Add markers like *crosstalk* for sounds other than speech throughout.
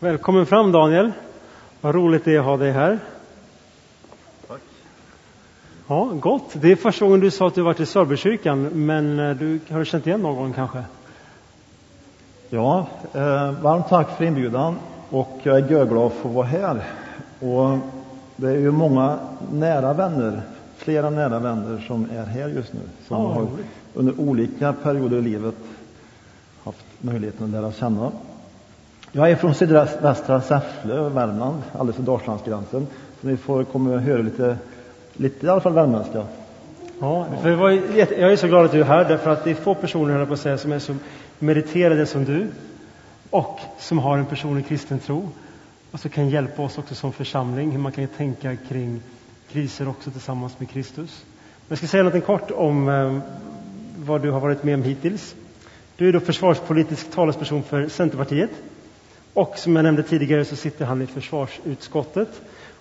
Välkommen fram Daniel. Vad roligt det är att ha dig här. Tack. Ja, gott. Det är första gången du sa att du varit i Sörbykyrkan, men eh, du har du känt igen någon kanske? Ja, eh, varmt tack för inbjudan och jag är görglad för att vara här. Och det är ju många nära vänner, flera nära vänner som är här just nu. Som Ja, har under olika perioder i livet haft möjligheten att lära känna. Jag är från sydvästra Säffle, Värmland, alldeles vid Dalslandsgränsen. Så ni får komma och höra lite, lite i alla fall värmländska. Ja, för jag, var, jag är så glad att du är här, därför att det är få personer, höll jag på att säga, som är så meriterade som du och som har en personlig kristen tro och som kan hjälpa oss också som församling, hur man kan tänka kring kriser också tillsammans med Kristus. Jag ska säga något kort om eh, vad du har varit med om hittills. Du är då försvarspolitisk talesperson för Centerpartiet och som jag nämnde tidigare så sitter han i försvarsutskottet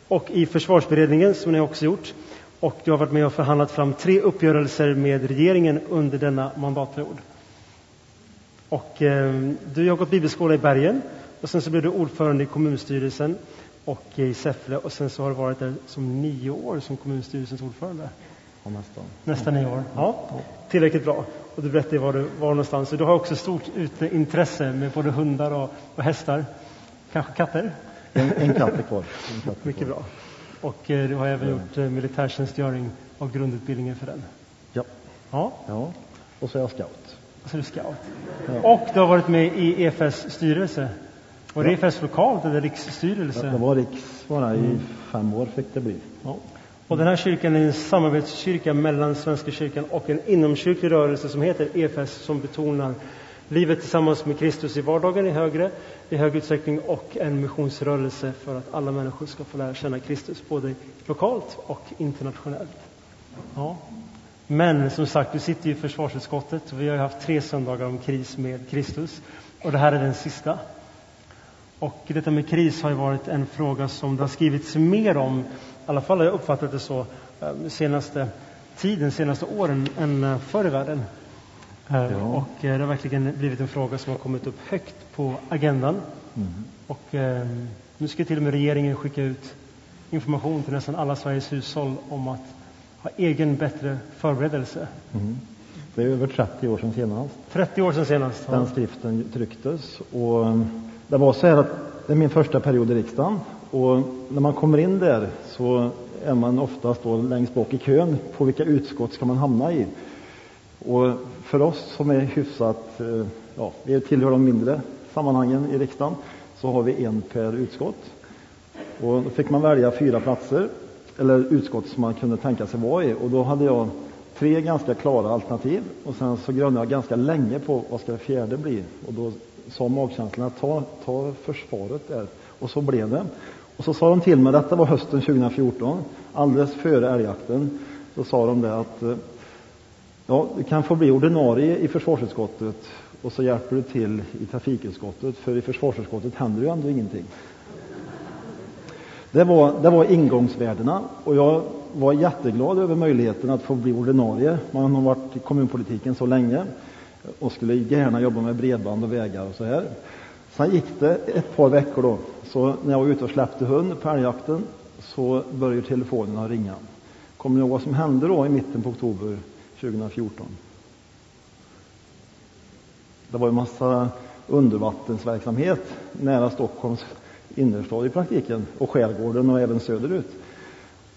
och i försvarsberedningen som ni också gjort. Och du har varit med och förhandlat fram tre uppgörelser med regeringen under denna mandatperiod. Och eh, du har gått bibelskola i Bergen och sen så blev du ordförande i kommunstyrelsen och i Säffle och sen så har du varit där som nio år som kommunstyrelsens ordförande. Ja, nästan. Nästan nio år. Ja, tillräckligt bra. Och du berättade var du var någonstans. Så du har också stort intresse med både hundar och, och hästar. Kanske katter? En, en katt är kvar. Mycket bra. Och eh, du har även gjort eh, militärtjänstgöring och grundutbildningen för den. Ja. Ja, ja. Och så är jag scout. och så är du scout. Ja. Och du har varit med i EFS styrelse. Var det Ja. EFS lokalt eller riksstyrelse? Det var riks bara i fem år fick det bli. Ja. Och den här kyrkan är en samarbetskyrka mellan Svenska kyrkan och en inomkyrklig rörelse som heter EFS som betonar livet tillsammans med Kristus i vardagen i högre, i hög utsträckning och en missionsrörelse för att alla människor ska få lära känna Kristus både lokalt och internationellt. Ja. Men som sagt, du sitter ju i försvarsutskottet och vi har haft tre söndagar om kris med Kristus och det här är den sista. Och detta med kris har varit en fråga som det har skrivits mer om, i alla fall har jag uppfattat det så, eh, senaste tiden, senaste åren, än eh, förr i världen. Eh, Ja. Och det har verkligen blivit en fråga som har kommit upp högt på agendan. Mm. Och eh, nu ska till och med regeringen skicka ut information till nästan alla Sveriges hushåll om att ha egen bättre förberedelse. Mm. Det är över 30 år sedan senast 30 år sedan senast. den skriften trycktes. Och det var så här att det är min första period i riksdagen. Och när man kommer in där så är man oftast då längst bak i kön. På vilka utskott ska man hamna i? Och för oss som är hyfsat, eh, ja, vi tillhör de mindre sammanhangen i riksdagen, så har vi en per utskott. Och då fick man välja fyra platser, eller utskott som man kunde tänka sig vara i. Och då hade jag tre ganska klara alternativ. Och sen så grunnade jag ganska länge på vad ska det fjärde bli. Och då sa magkänslan att ta, ta försvaret där. Och så blev det. Och så sa de till mig, detta var hösten 2014, alldeles före älgjakten, så sa de det att eh, Ja, du kan få bli ordinarie i försvarsutskottet och så hjälper du till i trafikutskottet, för i försvarsutskottet händer ju ändå ingenting. Det var, det var ingångsvärdena och jag var jätteglad över möjligheten att få bli ordinarie. Man har varit i kommunpolitiken så länge och skulle gärna jobba med bredband och vägar och så här. Sen gick det ett par veckor då, så när jag var ute och släppte hund på älgjakten så började telefonerna ringa. Kommer ni ihåg vad som hände då i mitten på oktober 2014? Det var en massa undervattensverksamhet nära Stockholms innerstad i praktiken och skärgården och även söderut.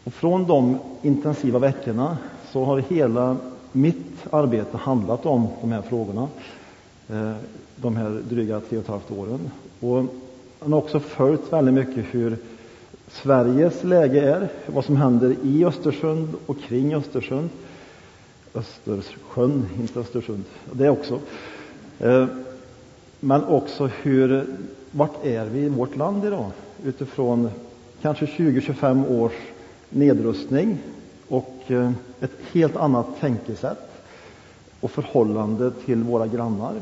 Och från de intensiva veckorna så har hela mitt arbete handlat om de här frågorna eh, de här dryga tre och ett halvt åren. Och man har också följt väldigt mycket hur Sveriges läge är, vad som händer i Östersund och kring Östersund. Östersjön, inte Östersund, det också. Eh, men också hur, vart är vi i vårt land idag? Utifrån kanske 20-25 års nedrustning och eh, ett helt annat tänkesätt och förhållande till våra grannar.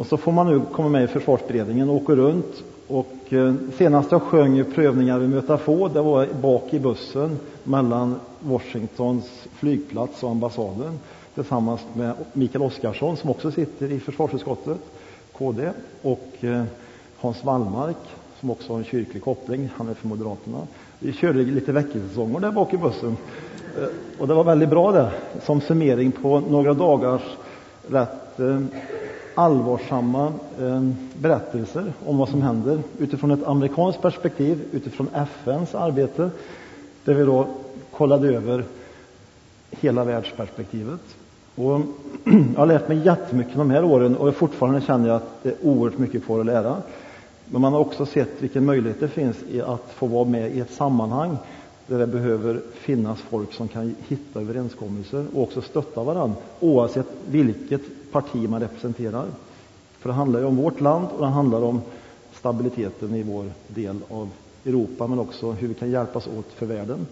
Och så får man nu komma med i försvarsberedningen och åka runt. Och eh, senast jag sjöng prövningar vid Möta få, det var bak i bussen mellan Washingtons flygplats och ambassaden tillsammans med Mikael Oscarsson som också sitter i försvarsutskottet, KD, och eh, Hans Wallmark, som också har en kyrklig koppling, han är för Moderaterna. Vi körde lite väckelsesånger där bak i bussen. Eh, och det var väldigt bra det, som summering på några dagars rätt eh, allvarsamma eh, berättelser om vad som händer utifrån ett amerikanskt perspektiv, utifrån FNs arbete, där vi då kollade över hela världsperspektivet. Och *clears throat* jag har lärt mig jättemycket de här åren och fortfarande känner jag att det är oerhört mycket kvar att lära. Men man har också sett vilken möjlighet det finns i att få vara med i ett sammanhang där det behöver finnas folk som kan hitta överenskommelser och också stötta varandra oavsett vilket parti man representerar. För det handlar ju om vårt land och det handlar om stabiliteten i vår del av Europa men också hur vi kan hjälpas åt för världen.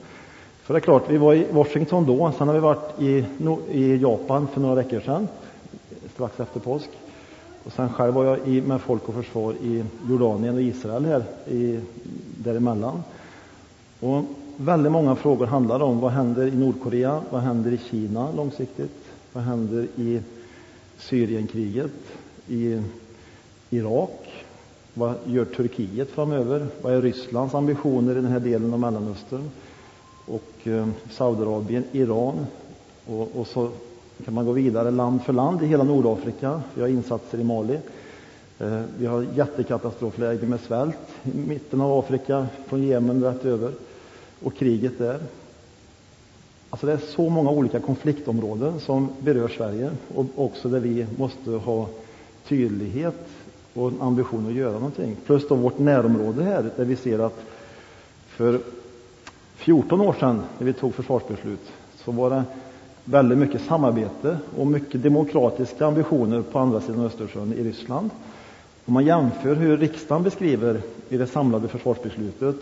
För det är klart, vi var i Washington då, sen har vi varit i, i Japan för några veckor sedan, strax efter påsk. Och sen själv var jag i, med Folk och Försvar i Jordanien och Israel här i, däremellan. Och väldigt många frågor handlar om vad händer i Nordkorea, vad händer i Kina långsiktigt, vad händer i Syrienkriget, i Irak, vad gör Turkiet framöver, vad är Rysslands ambitioner i den här delen av Mellanöstern och eh, Saudiarabien, Iran och, och så kan man gå vidare land för land i hela Nordafrika. Vi har insatser i Mali. Eh, vi har jättekatastrofläge med svält i mitten av Afrika, från Jemen rätt över, och kriget där. Alltså det är så många olika konfliktområden som berör Sverige och också där vi måste ha tydlighet och en ambition att göra någonting. Plus då vårt närområde här, där vi ser att för 14 år sedan, när vi tog försvarsbeslut, så var det väldigt mycket samarbete och mycket demokratiska ambitioner på andra sidan Östersjön i Ryssland. Om man jämför hur riksdagen beskriver i det samlade försvarsbeslutet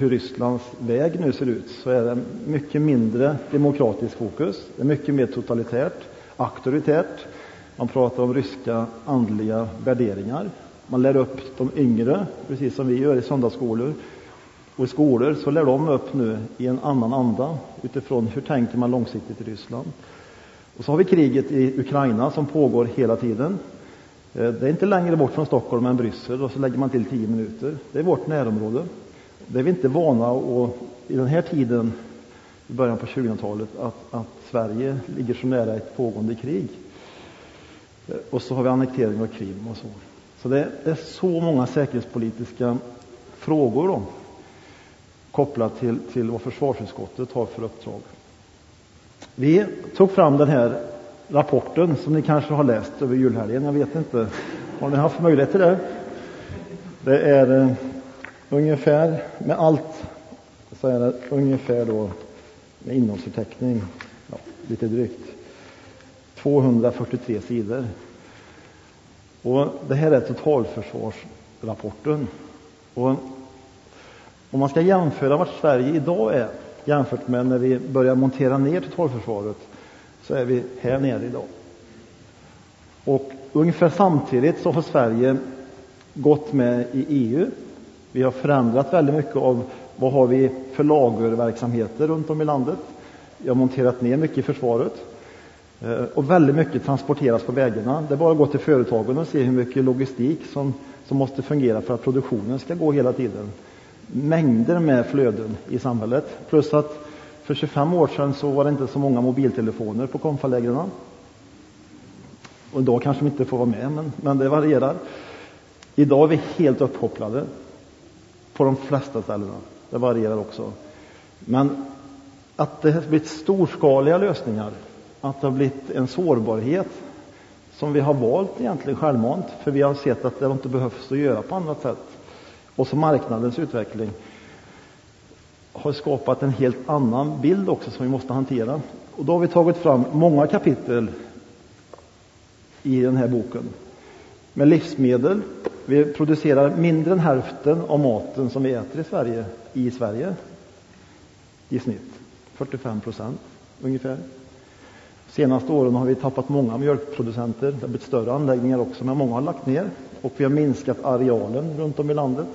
hur Rysslands väg nu ser ut så är det mycket mindre demokratiskt fokus. Det är mycket mer totalitärt, auktoritärt. Man pratar om ryska andliga värderingar. Man lär upp de yngre, precis som vi gör i söndagsskolor, och i skolor så lär de upp nu i en annan anda utifrån hur tänker man långsiktigt i Ryssland. Och så har vi kriget i Ukraina som pågår hela tiden. Eh, det är inte längre bort från Stockholm än Bryssel och så lägger man till tio minuter. Det är vårt närområde. Det är vi inte vana att, i den här tiden, i början på 2000-talet, att, att Sverige ligger så nära ett pågående krig. Och så har vi annektering av Krim och så. Så det, är så många säkerhetspolitiska frågor då kopplat till, till vad försvarsutskottet har för uppdrag. Vi tog fram den här rapporten som ni kanske har läst över julhelgen. Jag vet inte. Har ni haft möjlighet till det? Det är eh, ungefär, med allt, så är det ungefär då med innehållsförteckning, ja, lite drygt, 243 sidor. Och det här är totalförsvarsrapporten. Och om man ska jämföra vart Sverige idag är jämfört med när vi börjar montera ner totalförsvaret så är vi här nere idag. Och ungefär samtidigt så har Sverige gått med i EU. Vi har förändrat väldigt mycket av vad har vi för lagerverksamheter runt om i landet. Vi har monterat ner mycket i försvaret. Eh, och väldigt mycket transporteras på vägarna. Det är bara att gå till företagen och se hur mycket logistik som, som måste fungera för att produktionen ska gå hela tiden mängder med flöden i samhället. Plus att för 25 år sedan så var det inte så många mobiltelefoner på konfalägren. Och idag kanske de inte får vara med, men, men det varierar. Idag är vi helt uppkopplade på de flesta ställena. Det varierar också. Men att det har blivit storskaliga lösningar, att det har blivit en sårbarhet som vi har valt egentligen självmant, för vi har sett att det inte behövs att göra på annat sätt och så marknadens utveckling har skapat en helt annan bild också som vi måste hantera. Och då har vi tagit fram många kapitel i den här boken med livsmedel. Vi producerar mindre än hälften av maten som vi äter i Sverige i Sverige i snitt. 45 procent ungefär. Senaste åren har vi tappat många mjölkproducenter. Det har blivit större anläggningar också, men många har lagt ner. Och vi har minskat arealen runt om i landet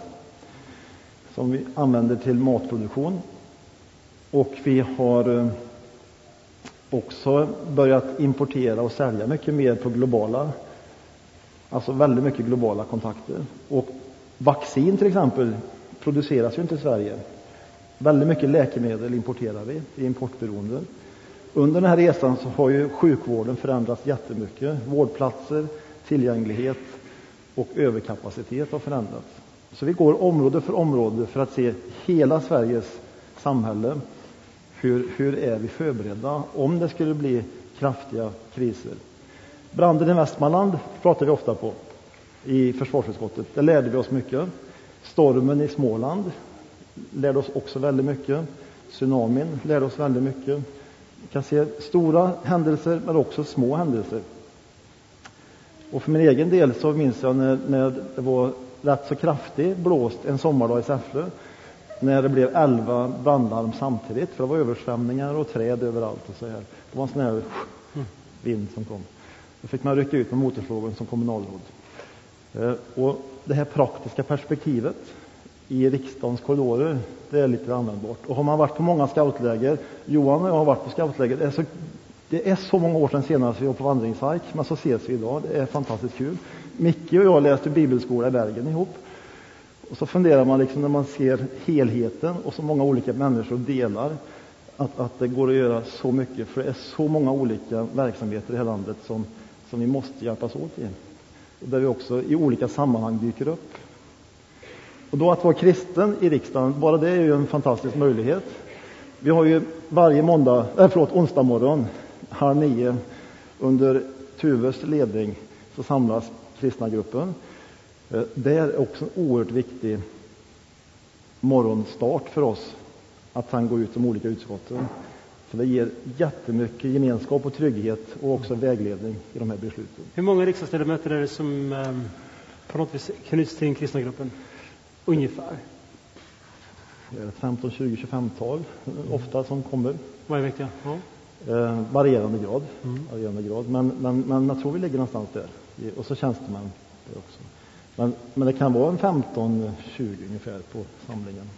som vi använder till matproduktion. Och vi har eh, också börjat importera och sälja mycket mer på globala, alltså väldigt mycket globala kontakter. Och vaccin till exempel produceras ju inte i Sverige. Väldigt mycket läkemedel importerar vi, vi är importberoende. Under den här resan så har ju sjukvården förändrats jättemycket. Vårdplatser, tillgänglighet och överkapacitet har förändrats. Så vi går område för område för att se hela Sveriges samhälle. Hur, hur är vi förberedda om det skulle bli kraftiga kriser? Branden i Västmanland pratar vi ofta på i försvarsutskottet. Där lärde vi oss mycket. Stormen i Småland lärde oss också väldigt mycket. Tsunamin lärde oss väldigt mycket. Vi kan se stora händelser, men också små händelser. Och för min egen del så minns jag när, när det var rätt så kraftig blåst en sommardag i Säffle. När det blev elva brandlarm samtidigt, för det var översvämningar och träd överallt. Och så här. Det var en sån här vind som kom. Då fick man rycka ut med motorsågen som kommunalråd. Eh, och det här praktiska perspektivet i riksdagens korridorer, det är lite användbart. Och har man varit på många scoutläger, Johan och jag har varit på scoutläger, det är så, det är så många år sedan senast vi var på vandringshajk, men så ses vi idag. Det är fantastiskt kul. Micke och jag läste bibelskola i Bergen ihop. Och så funderar man liksom när man ser helheten och så många olika människor delar att, att det går att göra så mycket, för det är så många olika verksamheter i det här landet som, som vi måste hjälpas åt i. Och där vi också i olika sammanhang dyker upp. Och då att vara kristen i riksdagen, bara det är ju en fantastisk möjlighet. Vi har ju varje måndag, äh, förlåt, onsdag morgon, halv nio, under Tuves ledning så samlas kristna gruppen. Eh, det är också en oerhört viktig morgonstart för oss att han gå ut de olika utskotten. För det ger jättemycket gemenskap och trygghet och också vägledning i de här besluten. Hur många riksdagsledamöter är det som um, på något vis knyts till den kristna gruppen? Ungefär? 15, 20, 25-tal mm. ofta som kommer. Varje vecka? Ja. Eh, varierande grad. Mm. Varierande grad. Men, men, men jag tror vi ligger någonstans där. Och så tjänstemän också. Men, men det kan vara en 15-20 ungefär på samlingen.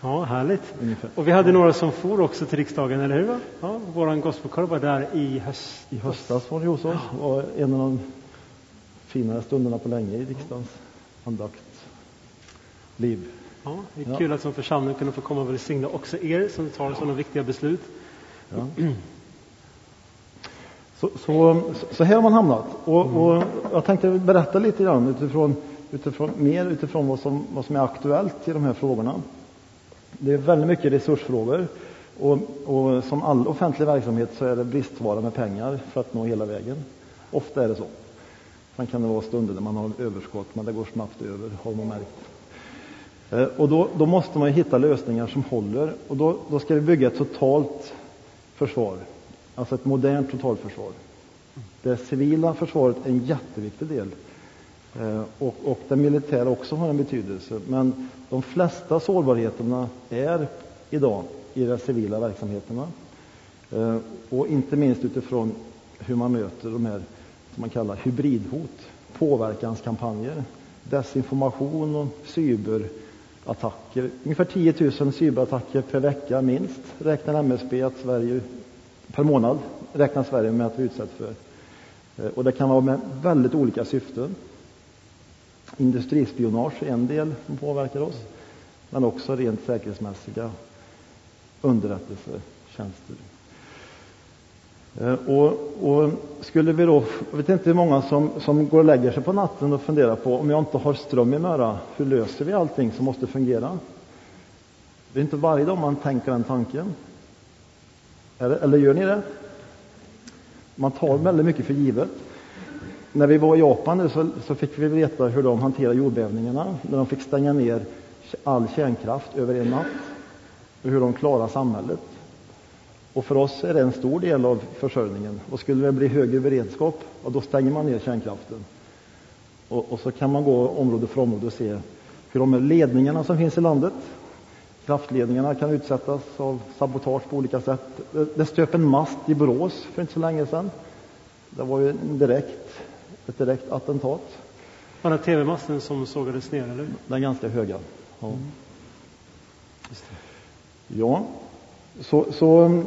Ja, härligt. Ungefär. Och vi hade några som for också till riksdagen, eller hur? Ja, våran gospelkör var där i höst. I höstas var det hos oss. Var en av de finare stunderna på länge i riksdagens andakt liv. Ja, det är kul att som församling kunna få komma och välsigna också er som tar sådana viktiga beslut. Ja. Så, så, så, här har man hamnat. Och, mm. och, jag tänkte berätta lite grann utifrån, utifrån, mer utifrån vad som, vad som är aktuellt i de här frågorna. Det är väldigt mycket resursfrågor. Och, och som all offentlig verksamhet så är det bristvara med pengar för att nå hela vägen. Ofta är det så. Sen kan det vara stunder där man har överskott, men det går snabbt över, har man märkt. Eh, och då, då, måste man hitta lösningar som håller. Och då, då, ska vi bygga ett totalt försvar, alltså ett modernt totalförsvar. Det civila försvaret är en jätteviktig del. Eh, och, och det militära också har en betydelse. Men de flesta sårbarheterna är idag i de civila verksamheterna. Eh, och inte minst utifrån hur man möter de här som man kallar hybridhot, påverkanskampanjer, desinformation och cyberattacker. Ungefär 10 000 cyberattacker per vecka minst räknar MSB att Sverige per månad räknar Sverige med att vi utsätts för. Eh, och det kan vara med väldigt olika syften. Industrispionage är en del som påverkar oss, men också rent säkerhetsmässiga underrättelsetjänster. Eh, och, och, skulle vi då, jag vet inte hur många som, som går och lägger sig på natten och funderar på om jag inte har ström i Möra, hur löser vi allting som måste fungera? Det är inte varje dag man tänker den tanken. Eller, eller gör ni det? Man tar väldigt mycket för givet. När vi var i Japan nu så, så fick vi veta hur de hanterar jordbävningarna, när de fick stänga ner all kärnkraft över en natt, och hur de klarar samhället. Och för oss är det en stor del av försörjningen. Och skulle det bli högre beredskap, ja, då stänger man ner kärnkraften. Och, och, så kan man gå område för område och se hur de ledningarna som finns i landet, kraftledningarna kan utsättas av sabotage på olika sätt. Det, det stöp en mast i Borås för inte så länge sedan. Det var ju en direkt, ett direkt attentat. Var det tv-masten som sågades ner? Eller? Den ganska höga. Ja. Mm. ja. Så, så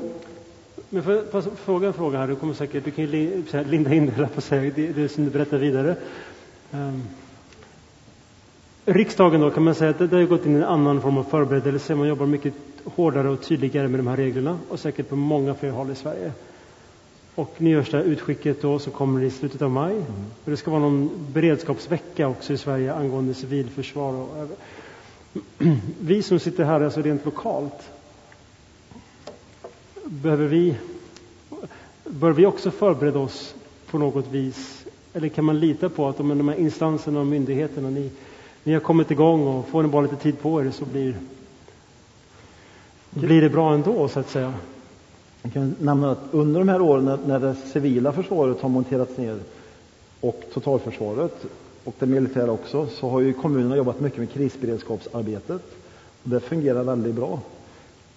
men för, för, fråga en fråga här, du kommer säkert, du kan ju linda in det, på säga, det, det som du berättar vidare. Um, Riksdagen då kan man säga att det, det har gått in i en annan form av förberedelse. Man jobbar mycket hårdare och tydligare med de här reglerna och säkert på många fler håll i Sverige. Och nu görs det här utskicket då som kommer i slutet av maj. Mm. Och det ska vara någon beredskapsvecka också i Sverige angående civilförsvar. Och, *clears throat* vi som sitter här, alltså rent lokalt, behöver vi, bör vi också förbereda oss på något vis? Eller kan man lita på att de, de här instanserna och myndigheterna, ni, ni har kommit igång och får ni bara lite tid på er så blir, blir det bra ändå, så att säga? Jag kan nämna att under de här åren när, det civila försvaret har monterats ner och totalförsvaret och det militära också, så har ju kommunerna jobbat mycket med krisberedskapsarbetet. Och det fungerar väldigt bra.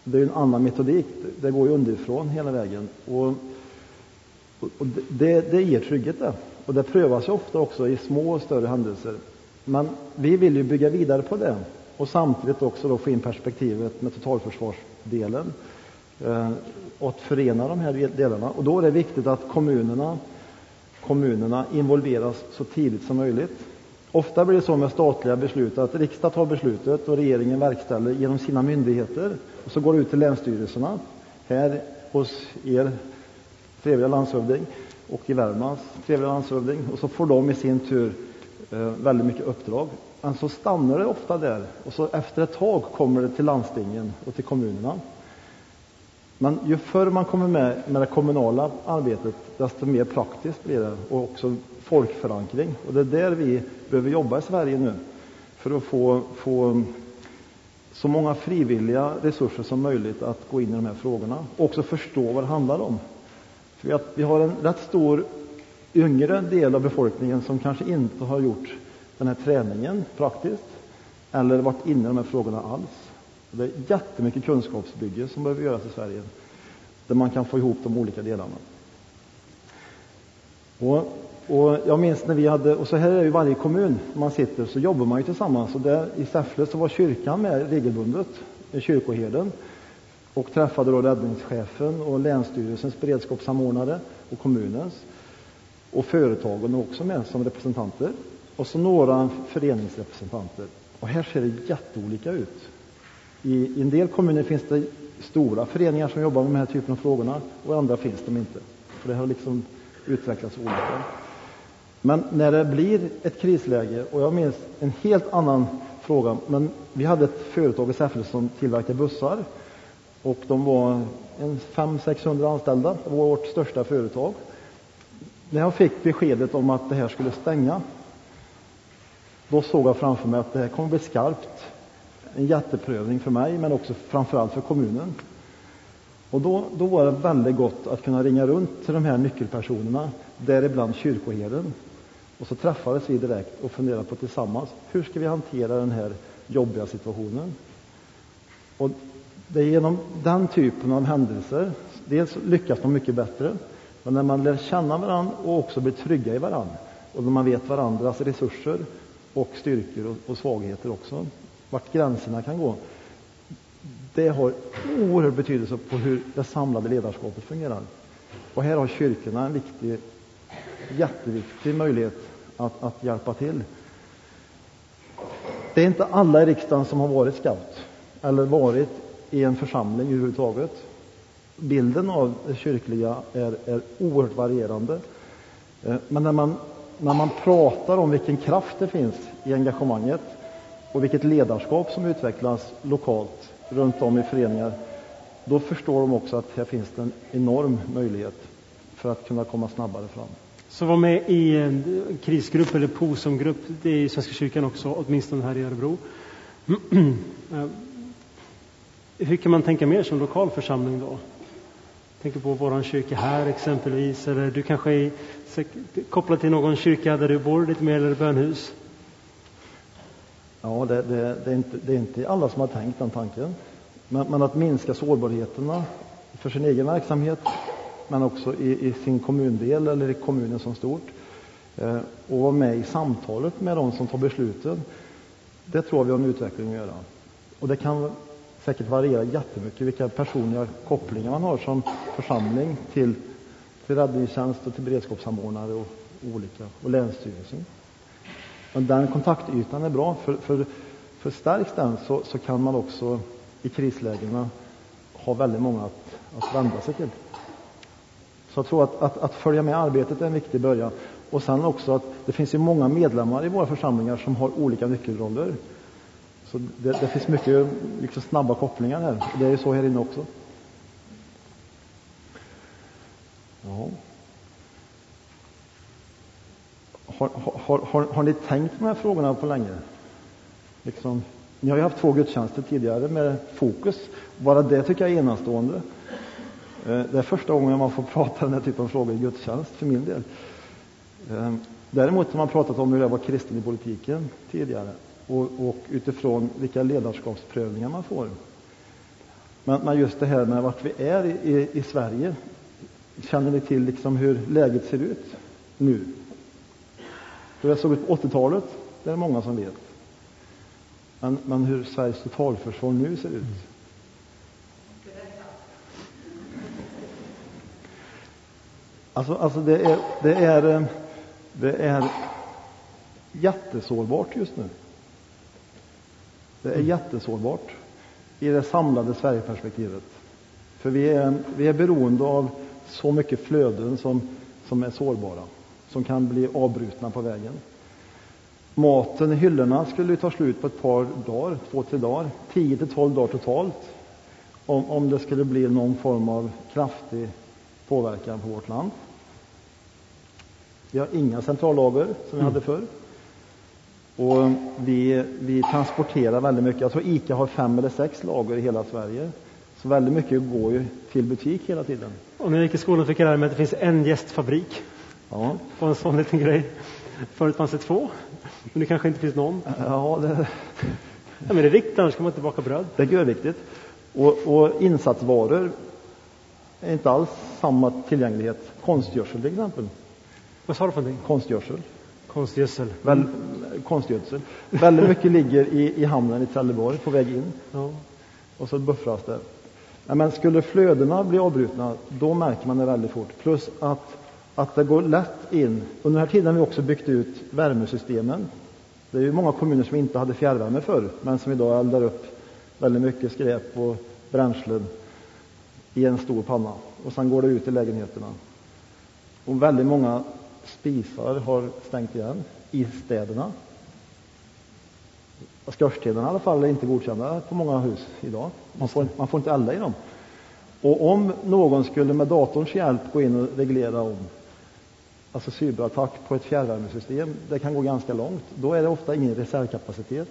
Det är en annan metodik. Det går ju underifrån hela vägen. Och, och det, det ger trygghet det. Och det prövas ju ofta också i små och större händelser. Men vi vill ju bygga vidare på det och samtidigt också då få in perspektivet med totalförsvarsdelen Eh, att förena de här delarna. Och då är det viktigt att kommunerna, kommunerna involveras så tidigt som möjligt. Ofta blir det så med statliga beslut att riksdagen tar beslutet och regeringen verkställer genom sina myndigheter. Och så går det ut till länsstyrelserna, här hos er trevliga landshövding och i Värmlands trevliga landshövding. Och så får de i sin tur eh, väldigt mycket uppdrag. Men så stannar det ofta där och så efter ett tag kommer det till landstingen och till kommunerna. Men ju förr man kommer med med det kommunala arbetet, desto mer praktiskt blir det och också folkförankring. Och det är där vi behöver jobba i Sverige nu för att få, få så många frivilliga resurser som möjligt att gå in i de här frågorna och också förstå vad det handlar om. För vi har en rätt stor yngre del av befolkningen som kanske inte har gjort den här träningen praktiskt eller varit inne i de här frågorna alls. Det är jättemycket kunskapsbygge som behöver göras i Sverige där man kan få ihop de olika delarna. Och, och jag minns när vi hade, och så här är det i varje kommun, man sitter så jobbar man ju tillsammans. Och där, I Säffle så var kyrkan med regelbundet, kyrkoherden, och träffade då räddningschefen och Länsstyrelsens beredskapssamordnare och kommunens. Och företagen också med som representanter. Och så några föreningsrepresentanter. Och här ser det jätteolika ut. I, en del kommuner finns det stora föreningar som jobbar med den här typen av frågorna och i andra finns de inte. För det har liksom utvecklats olika. Men när det blir ett krisläge, och jag minns en helt annan fråga, men vi hade ett företag i Säffle som tillverkade bussar och de var 500-600 anställda. Det var vårt största företag. När jag fick beskedet om att det här skulle stänga, då såg jag framför mig att det här kommer bli skarpt en jätteprövning för mig, men också framförallt för kommunen. Och då, då var det väldigt gott att kunna ringa runt till de här nyckelpersonerna, däribland kyrkoherden. Och så träffades vi direkt och funderade på tillsammans, hur ska vi hantera den här jobbiga situationen? Och det är genom den typen av händelser, dels lyckas man mycket bättre, men när man lär känna varandra och också blir trygga i varandra, och när man vet varandras resurser och styrkor och, och svagheter också, vart gränserna kan gå. Det har oerhörd betydelse på hur det samlade ledarskapet fungerar. Och här har kyrkorna en viktig, jätteviktig möjlighet att, att hjälpa till. Det är inte alla i riksdagen som har varit scout eller varit i en församling överhuvudtaget. Bilden av det kyrkliga är, är oerhört varierande. Eh, men när man, när man pratar om vilken kraft det finns i engagemanget och vilket ledarskap som utvecklas lokalt runt om i föreningar, då förstår de också att här finns det en enorm möjlighet för att kunna komma snabbare fram. Så var med i en krisgrupp eller POSOM-grupp, det är i Svenska kyrkan också, åtminstone här i Örebro. *clears throat* Eh, hur kan man tänka mer som lokal församling då? tänker på vår kyrka här exempelvis, eller du kanske är kopplad till någon kyrka där du bor lite mer, eller bönhus? Ja, det, det, det, är inte, det är inte alla som har tänkt den tanken. Men, men, att minska sårbarheterna för sin egen verksamhet, men också i, i sin kommundel eller i kommunen som stort. Eh, och vara med i samtalet med de som tar besluten. Det tror jag vi har en utveckling att göra. Och det kan säkert variera jättemycket vilka personliga kopplingar man har som församling till, till räddningstjänst och till beredskapssamordnare och olika och Länsstyrelsen. Men den kontaktytan är bra, för, för, för stärks den så, så kan man också i krislägena ha väldigt många att, att vända sig till. Så jag tror att, att, att, följa med arbetet är en viktig början. Och sen också att det finns ju många medlemmar i våra församlingar som har olika nyckelroller. Så det, det finns mycket liksom snabba kopplingar här. Det är ju så här inne också. Ja. Har, har, har, har ni tänkt på de här frågorna på länge? Liksom, ni har ju haft två gudstjänster tidigare med fokus. Bara det tycker jag är enastående. Eh, det är första gången man får prata den här typen av frågor i gudstjänst, för min del. Eh, däremot har man pratat om hur det var kristen i politiken tidigare och, och utifrån vilka ledarskapsprövningar man får. Men, men, just det här med vart vi är i, i Sverige. Känner ni till liksom hur läget ser ut nu? Hur det såg ut på 80-talet, det är många som vet. Men, men hur Sveriges totalförsvar nu ser ut? Alltså, alltså det, är, det, är, det är jättesårbart just nu. Det är jättesårbart i det samlade Sverigeperspektivet. För vi är, vi är beroende av så mycket flöden som, som är sårbara, som kan bli avbrutna på vägen. Maten i hyllorna skulle ta slut på ett par dagar, två, tre dagar, 10 till 12 dagar totalt. Om, om det skulle bli någon form av kraftig påverkan på vårt land. Vi har inga centrallager som vi mm. hade förr. Och vi, vi transporterar väldigt mycket. Jag tror ICA har fem eller sex lager i hela Sverige. Så väldigt mycket går ju till butik hela tiden. Och när jag gick i skolan fick jag lära mig att det finns en gästfabrik. Ja. På en sån liten grej. Förut fanns det två. Men det kanske inte finns någon. Ja, det... ja men det är viktigt, annars kan man inte baka bröd. Det är viktigt. Och, och insatsvaror är inte alls samma tillgänglighet. Konstgödsel till exempel. Vad sa du för någonting? Konstgödsel. Konstgödsel. Väl, konstgödsel. Väldigt mycket ligger i, i hamnen i Trelleborg på väg in. Ja. Och så buffras det. men skulle flödena bli avbrutna, då märker man det väldigt fort. Plus att, att det går lätt in. Under den här tiden har vi också byggt ut värmesystemen. Det är ju många kommuner som inte hade fjärrvärme förr, men som idag eldar upp väldigt mycket skräp och bränslen i en stor panna. Och sen går det ut i lägenheterna. Och väldigt många spisar har stängt igen i städerna. Skorstenarna i alla fall är inte godkända på många hus idag. Man får, man får inte elda i dem. Och om någon skulle med datorns hjälp gå in och reglera om alltså cyberattack på ett fjärrvärmesystem, det kan gå ganska långt. Då är det ofta ingen reservkapacitet.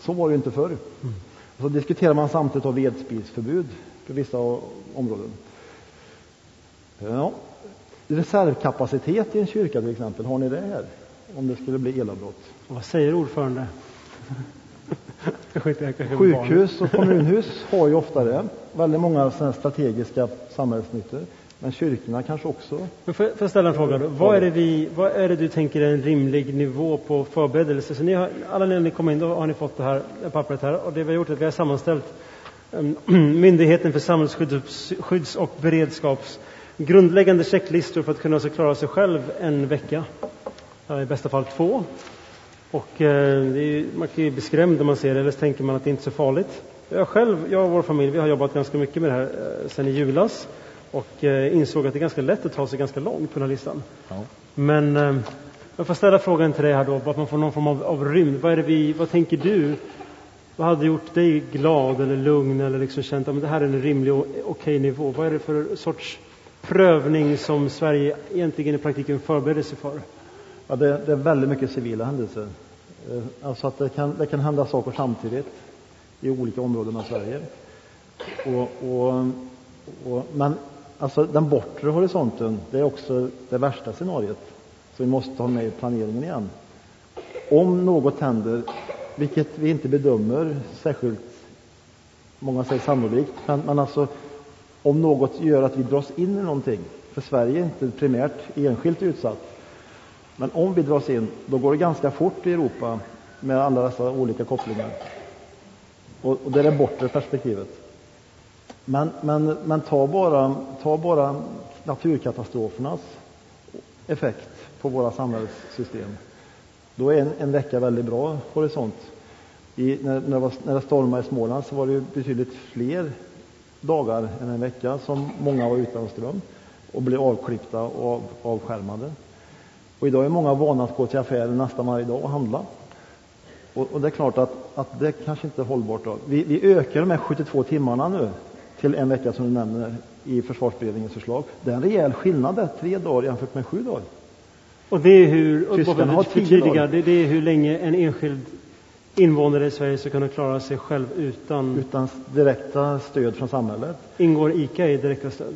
Så var det ju inte förr. Mm. Så diskuterar man samtidigt av vedspisförbud på vissa områden. Ja, reservkapacitet i en kyrka till exempel, har ni det här? Om det skulle bli elavbrott? Vad säger ordförande? *laughs* Sjukhus och kommunhus har ju ofta det. Väldigt många strategiska samhällsnyttor. Men kyrkorna kanske också. Men får, jag ställa en fråga då? Vad är, det vi, vad är det du tänker är en rimlig nivå på förberedelse? Så ni har, alla när ni kommer in, då har ni fått det här pappret här. Och det vi har gjort är att vi har sammanställt um, *clears throat* Myndigheten för samhällsskydds och beredskaps grundläggande checklistor för att kunna klara sig själv en vecka. I bästa fall två. Och eh, är, man kan ju bli skrämd när man ser det, eller så tänker man att det inte är så farligt. Jag själv, jag och vår familj, vi har jobbat ganska mycket med det här eh, sedan i julas och eh, insåg att det är ganska lätt att ta sig ganska långt på den här listan. Ja. Men eh, jag får ställa frågan till dig här då, att man får någon form av, av rymd. Vad, är det vi, vad tänker du? Vad hade gjort dig glad eller lugn eller liksom känt att det här är en rimlig och okej nivå? Vad är det för sorts prövning som Sverige egentligen i praktiken förbereder sig för? Ja, det, det är väldigt mycket civila händelser. Eh, alltså att det kan, det kan hända saker samtidigt i olika områden av Sverige. Och, och, och, men alltså den bortre horisonten, det är också det värsta scenariot som vi måste ha med i planeringen igen. Om något händer, vilket vi inte bedömer särskilt, många säger sannolikt, men, men alltså om något gör att vi dras in i någonting. För Sverige är inte primärt enskilt utsatt. Men om vi dras in, då går det ganska fort i Europa med alla dessa olika kopplingar. Och, och det är det bortre perspektivet. Men, men, men ta, bara, ta bara naturkatastrofernas effekt på våra samhällssystem. Då är en, en vecka väldigt bra horisont. I, när, när, det var, när det stormade i Småland så var det betydligt fler dagar än en vecka som många var utan ström och blev avklippta och av, avskärmade. Och idag är många vana att gå till affären nästan varje dag och handla. Och, och det är klart att, att det kanske inte är hållbart. Då. Vi, vi ökar de här 72 timmarna nu till en vecka som du nämner i försvarsberedningens förslag. Det är en rejäl skillnad där, tre dagar jämfört med sju dagar. Och det är hur, Tyskarna har tio dagar. det, det är hur länge en enskild invånare i Sverige ska kunna klara sig själv utan... Utan direkta stöd från samhället. Ingår ICA i direkta stöd?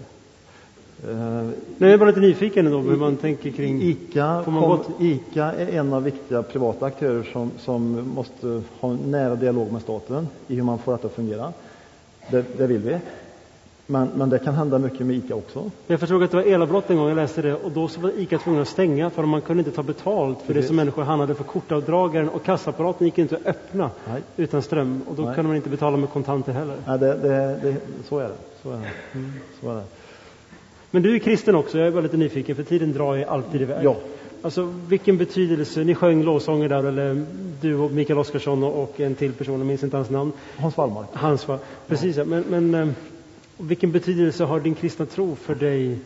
Eh, Nej, jag är bara lite nyfiken ändå hur man tänker kring... ICA, kom, ICA är en av viktiga privata aktörer som, som måste ha en nära dialog med staten i hur man får detta att fungera. Det, det vill vi. Men, men det kan hända mycket med ICA också. Jag förstod att det var elavbrott en gång, jag läste det, och då så var ICA tvungen att stänga för man kunde inte ta betalt för det Precis. som människor handlade för kortavdragaren och kassaapparaten gick inte att öppna Nej. utan ström och då Nej. kunde man inte betala med kontanter heller. Nej, det, det, det, så är det. Så är det. Mm, så är det. Men du är kristen också, jag är bara lite nyfiken för tiden drar ju alltid iväg. Ja. Alltså vilken betydelse, ni sjöng lovsånger där, eller du och Mikael Oskarsson och, en till person, jag minns inte hans namn. Hans Wallmark. Hans precis ja. Men, men eh, vilken betydelse har din kristna tro för dig?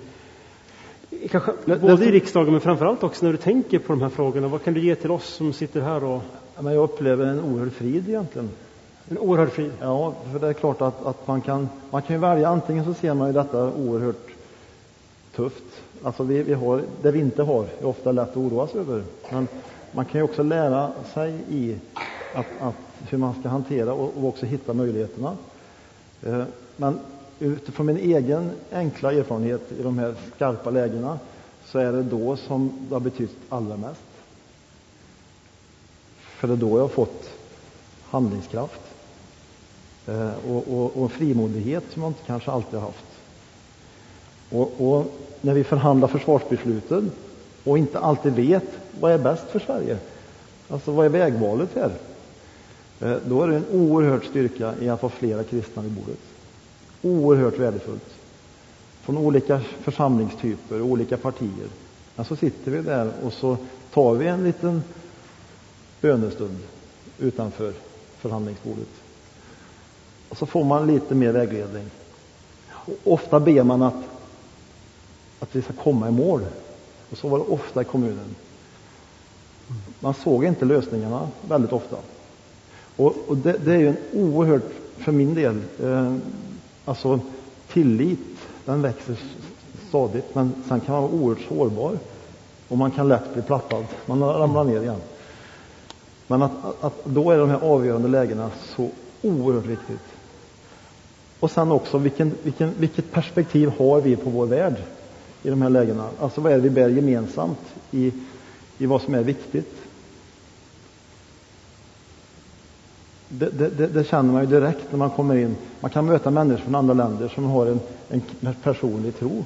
Kanske både i riksdagen men framförallt också när du tänker på de här frågorna. Vad kan du ge till oss som sitter här och jag upplever en oerhörd frid egentligen. en oerhörd frid? Ja, för det är klart att, att man, kan, man kan ju välja, antingen så ser man ju detta oerhört tufft. Alltså vi, vi har, det vi inte har är ofta lätt att oroa sig över. Men man kan ju också lära sig i att, att hur man ska hantera och, och också hitta möjligheterna. Eh, Men utifrån min egen enkla erfarenhet i de här skarpa lägena så är det då som det har betytt allra mest. För det är då jag har fått handlingskraft eh, och, och, och frimodighet som jag inte kanske alltid har haft. Och, och när vi förhandlar försvarsbesluten och inte alltid vet vad är bäst för Sverige, alltså vad är vägvalet här? Eh, då är det en oerhörd styrka i att ha flera kristna vid bordet. Oerhört värdefullt. Från olika församlingstyper, olika partier. Men så sitter vi där och så tar vi en liten bönestund utanför förhandlingsbordet. Och så får man lite mer vägledning. Och ofta ber man att vi ska komma i mål. Och så var det ofta i kommunen. Man såg inte lösningarna väldigt ofta. Och, och det, det är ju en oerhört, för min del, eh, alltså tillit, den växer stadigt, men sen kan man vara oerhört sårbar. Och man kan lätt bli plattad, man ramlar ner igen. Men att, att, att då är de här avgörande lägena så oerhört viktigt. Och sen också, vilken, vilken, vilket perspektiv har vi på vår värld i de här lägena? Alltså vad är det vi bär gemensamt i, i vad som är viktigt? Det, det, det, känner man ju direkt när man kommer in. Man kan möta människor från andra länder som har en, en personlig tro.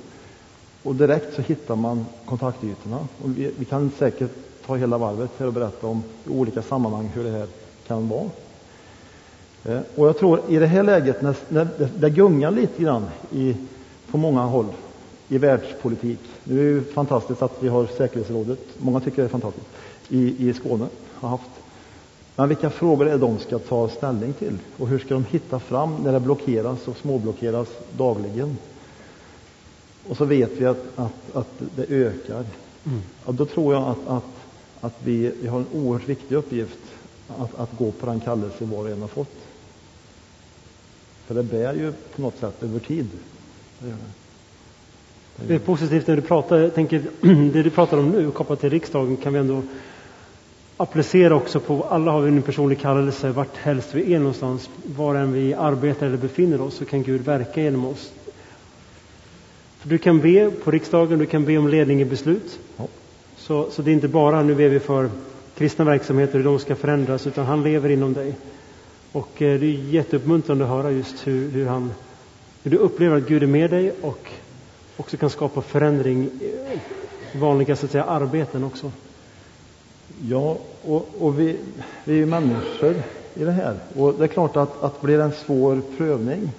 Och direkt så hittar man kontaktytorna. Och vi, vi kan säkert ta hela varvet här och berätta om i olika sammanhang hur det här kan vara. Eh, Och jag tror i det här läget, när, när det, det gungar lite grann i, på många håll i världspolitik. Nu är det fantastiskt att vi har säkerhetsrådet, många tycker det är fantastiskt, i, i Skåne har haft. Men vilka frågor är det de ska ta ställning till? Och hur ska de hitta fram när det blockeras och småblockeras dagligen? Och så vet vi att, att, att det ökar. Ja, då tror jag att, att, att vi, vi har en oerhört viktig uppgift att, att gå på den kallelse var och en har fått. För det bär ju på något sätt över tid. Det gör det. Det är positivt när du pratar, jag tänker *clears throat* det du pratar om nu kopplat till riksdagen kan vi ändå applicera också på, alla har vi en personlig kallelse vart helst vi är någonstans, var än vi arbetar eller befinner oss så kan Gud verka genom oss. För du kan be på riksdagen, du kan be om ledning i beslut. Ja. Så, så det är inte bara nu ber vi för kristna verksamheter, hur de ska förändras, utan han lever inom dig. Och eh, det är jätteuppmuntrande att höra just hur, hur, han, hur du upplever att Gud är med dig och också kan skapa förändring i vanliga så att säga, arbeten också. Ja, och, och vi, vi är ju människor i det här. Och det är klart att, att blir det en svår prövning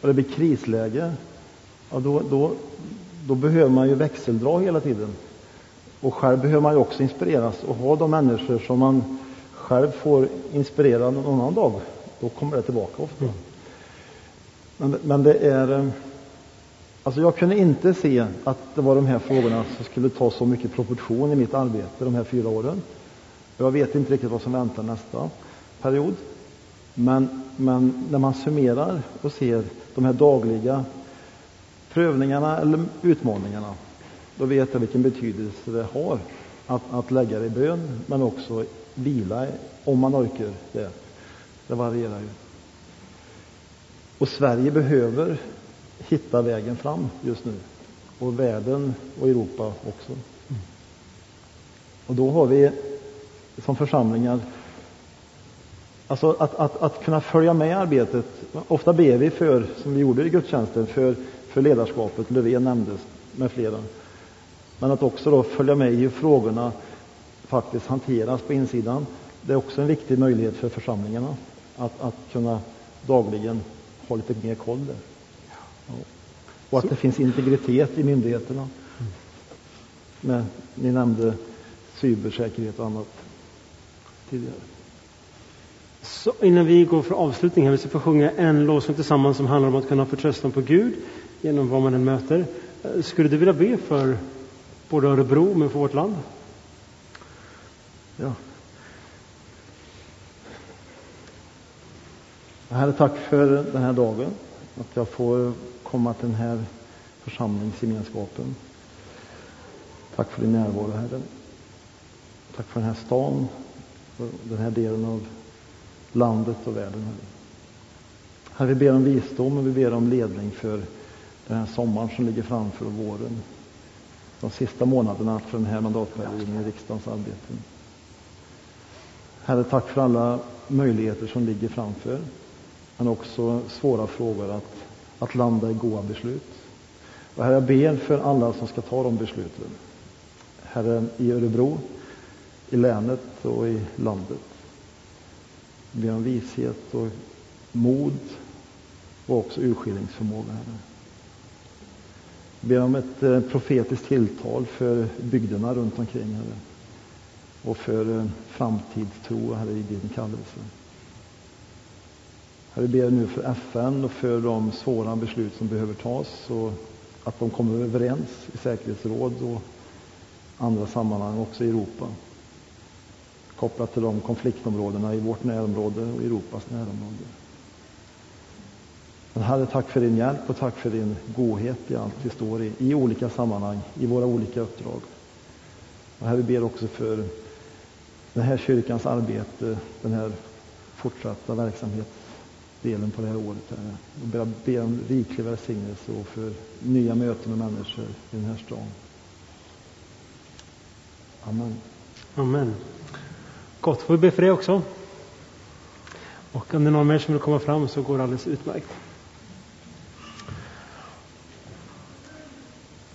och det blir krisläge, ja, då, då, då behöver man ju växeldra hela tiden. Och själv behöver man ju också inspireras och ha de människor som man själv får inspirera någon annan dag. Då kommer det tillbaka ofta. Mm. Men, men det är... Alltså jag kunde inte se att det var de här frågorna som skulle ta så mycket proportion i mitt arbete de här fyra åren. Jag vet inte riktigt vad som väntar nästa period. Men, men när man summerar och ser de här dagliga prövningarna eller utmaningarna, då vet jag vilken betydelse det har att, att lägga det i bön, men också vila om man orkar det. Det varierar ju. Och Sverige behöver hitta vägen fram just nu. Och världen och Europa också. Och då har vi som församlingar Alltså att, att, att kunna följa med arbetet. Ofta ber vi för, som vi gjorde i gudstjänsten, för, för ledarskapet. Löfven nämndes med flera. Men att också då följa med i hur frågorna faktiskt hanteras på insidan. Det är också en viktig möjlighet för församlingarna att, att kunna dagligen ha lite mer koll där. Och att det finns integritet i myndigheterna. Men, ni nämnde cybersäkerhet och annat tidigare. Så innan vi går för avslutning här, vi ska få sjunga en lovsång tillsammans som handlar om att kunna förtröstan på Gud genom vad man än möter. Eh, skulle du vilja be för både Örebro men för vårt land? Ja. Herre, tack för den här dagen. Att jag får komma till den här församlingsgemenskapen. Tack för din närvaro, Herre. Tack för den här stan, för den här delen av landet och världen. Herre. Herre, vi ber om visdom och vi ber om ledning för den här sommaren som ligger framför och våren. De sista månaderna för den här mandatperioden i riksdagens arbete. Herre, tack för alla möjligheter som ligger framför, men också svåra frågor att, att landa i goda beslut. Och herre, jag ber för alla som ska ta de besluten. Herre, i Örebro, i länet och i landet. Jag ber om vishet och mod och också urskiljningsförmåga, Herre. Jag ber om ett eh, profetiskt tilltal för bygderna runt omkring, Herre och för eh, framtidstro, Herre, i din kallelse. Herre, vi ber nu för FN och för de svåra beslut som behöver tas och att de kommer överens i säkerhetsråd och andra sammanhang, också i Europa. Kopplat till de konfliktområdena i vårt närområde och Europas närområde. Men Herre, tack för din hjälp och tack för din godhet i allt vi står i, i olika sammanhang, i våra olika uppdrag. Och Herre, vi ber också för den här kyrkans arbete, den här fortsatta verksamheten delen på det här året. Herre. Jag ber om riklig välsignelse och för nya möten med människor i den här stan. Amen. Amen. Gott, får vi be för det också? Och om det är någon mer som vill komma fram så går det alldeles utmärkt.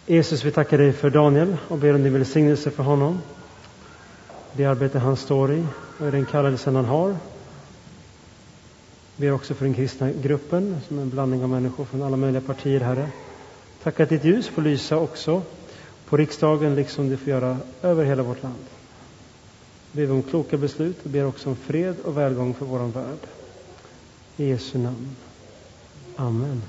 Jesus, vi tackar dig för Daniel och ber om din välsignelse för honom det arbete han står i och den kallelsen han har. Ber också för den kristna gruppen som är en blandning av människor från alla möjliga partier, Herre. Tack att ditt ljus får lysa också på riksdagen liksom det får göra över hela vårt land. Vi ber om kloka beslut och ber också om fred och välgång för vår värld. I Jesu namn. Amen.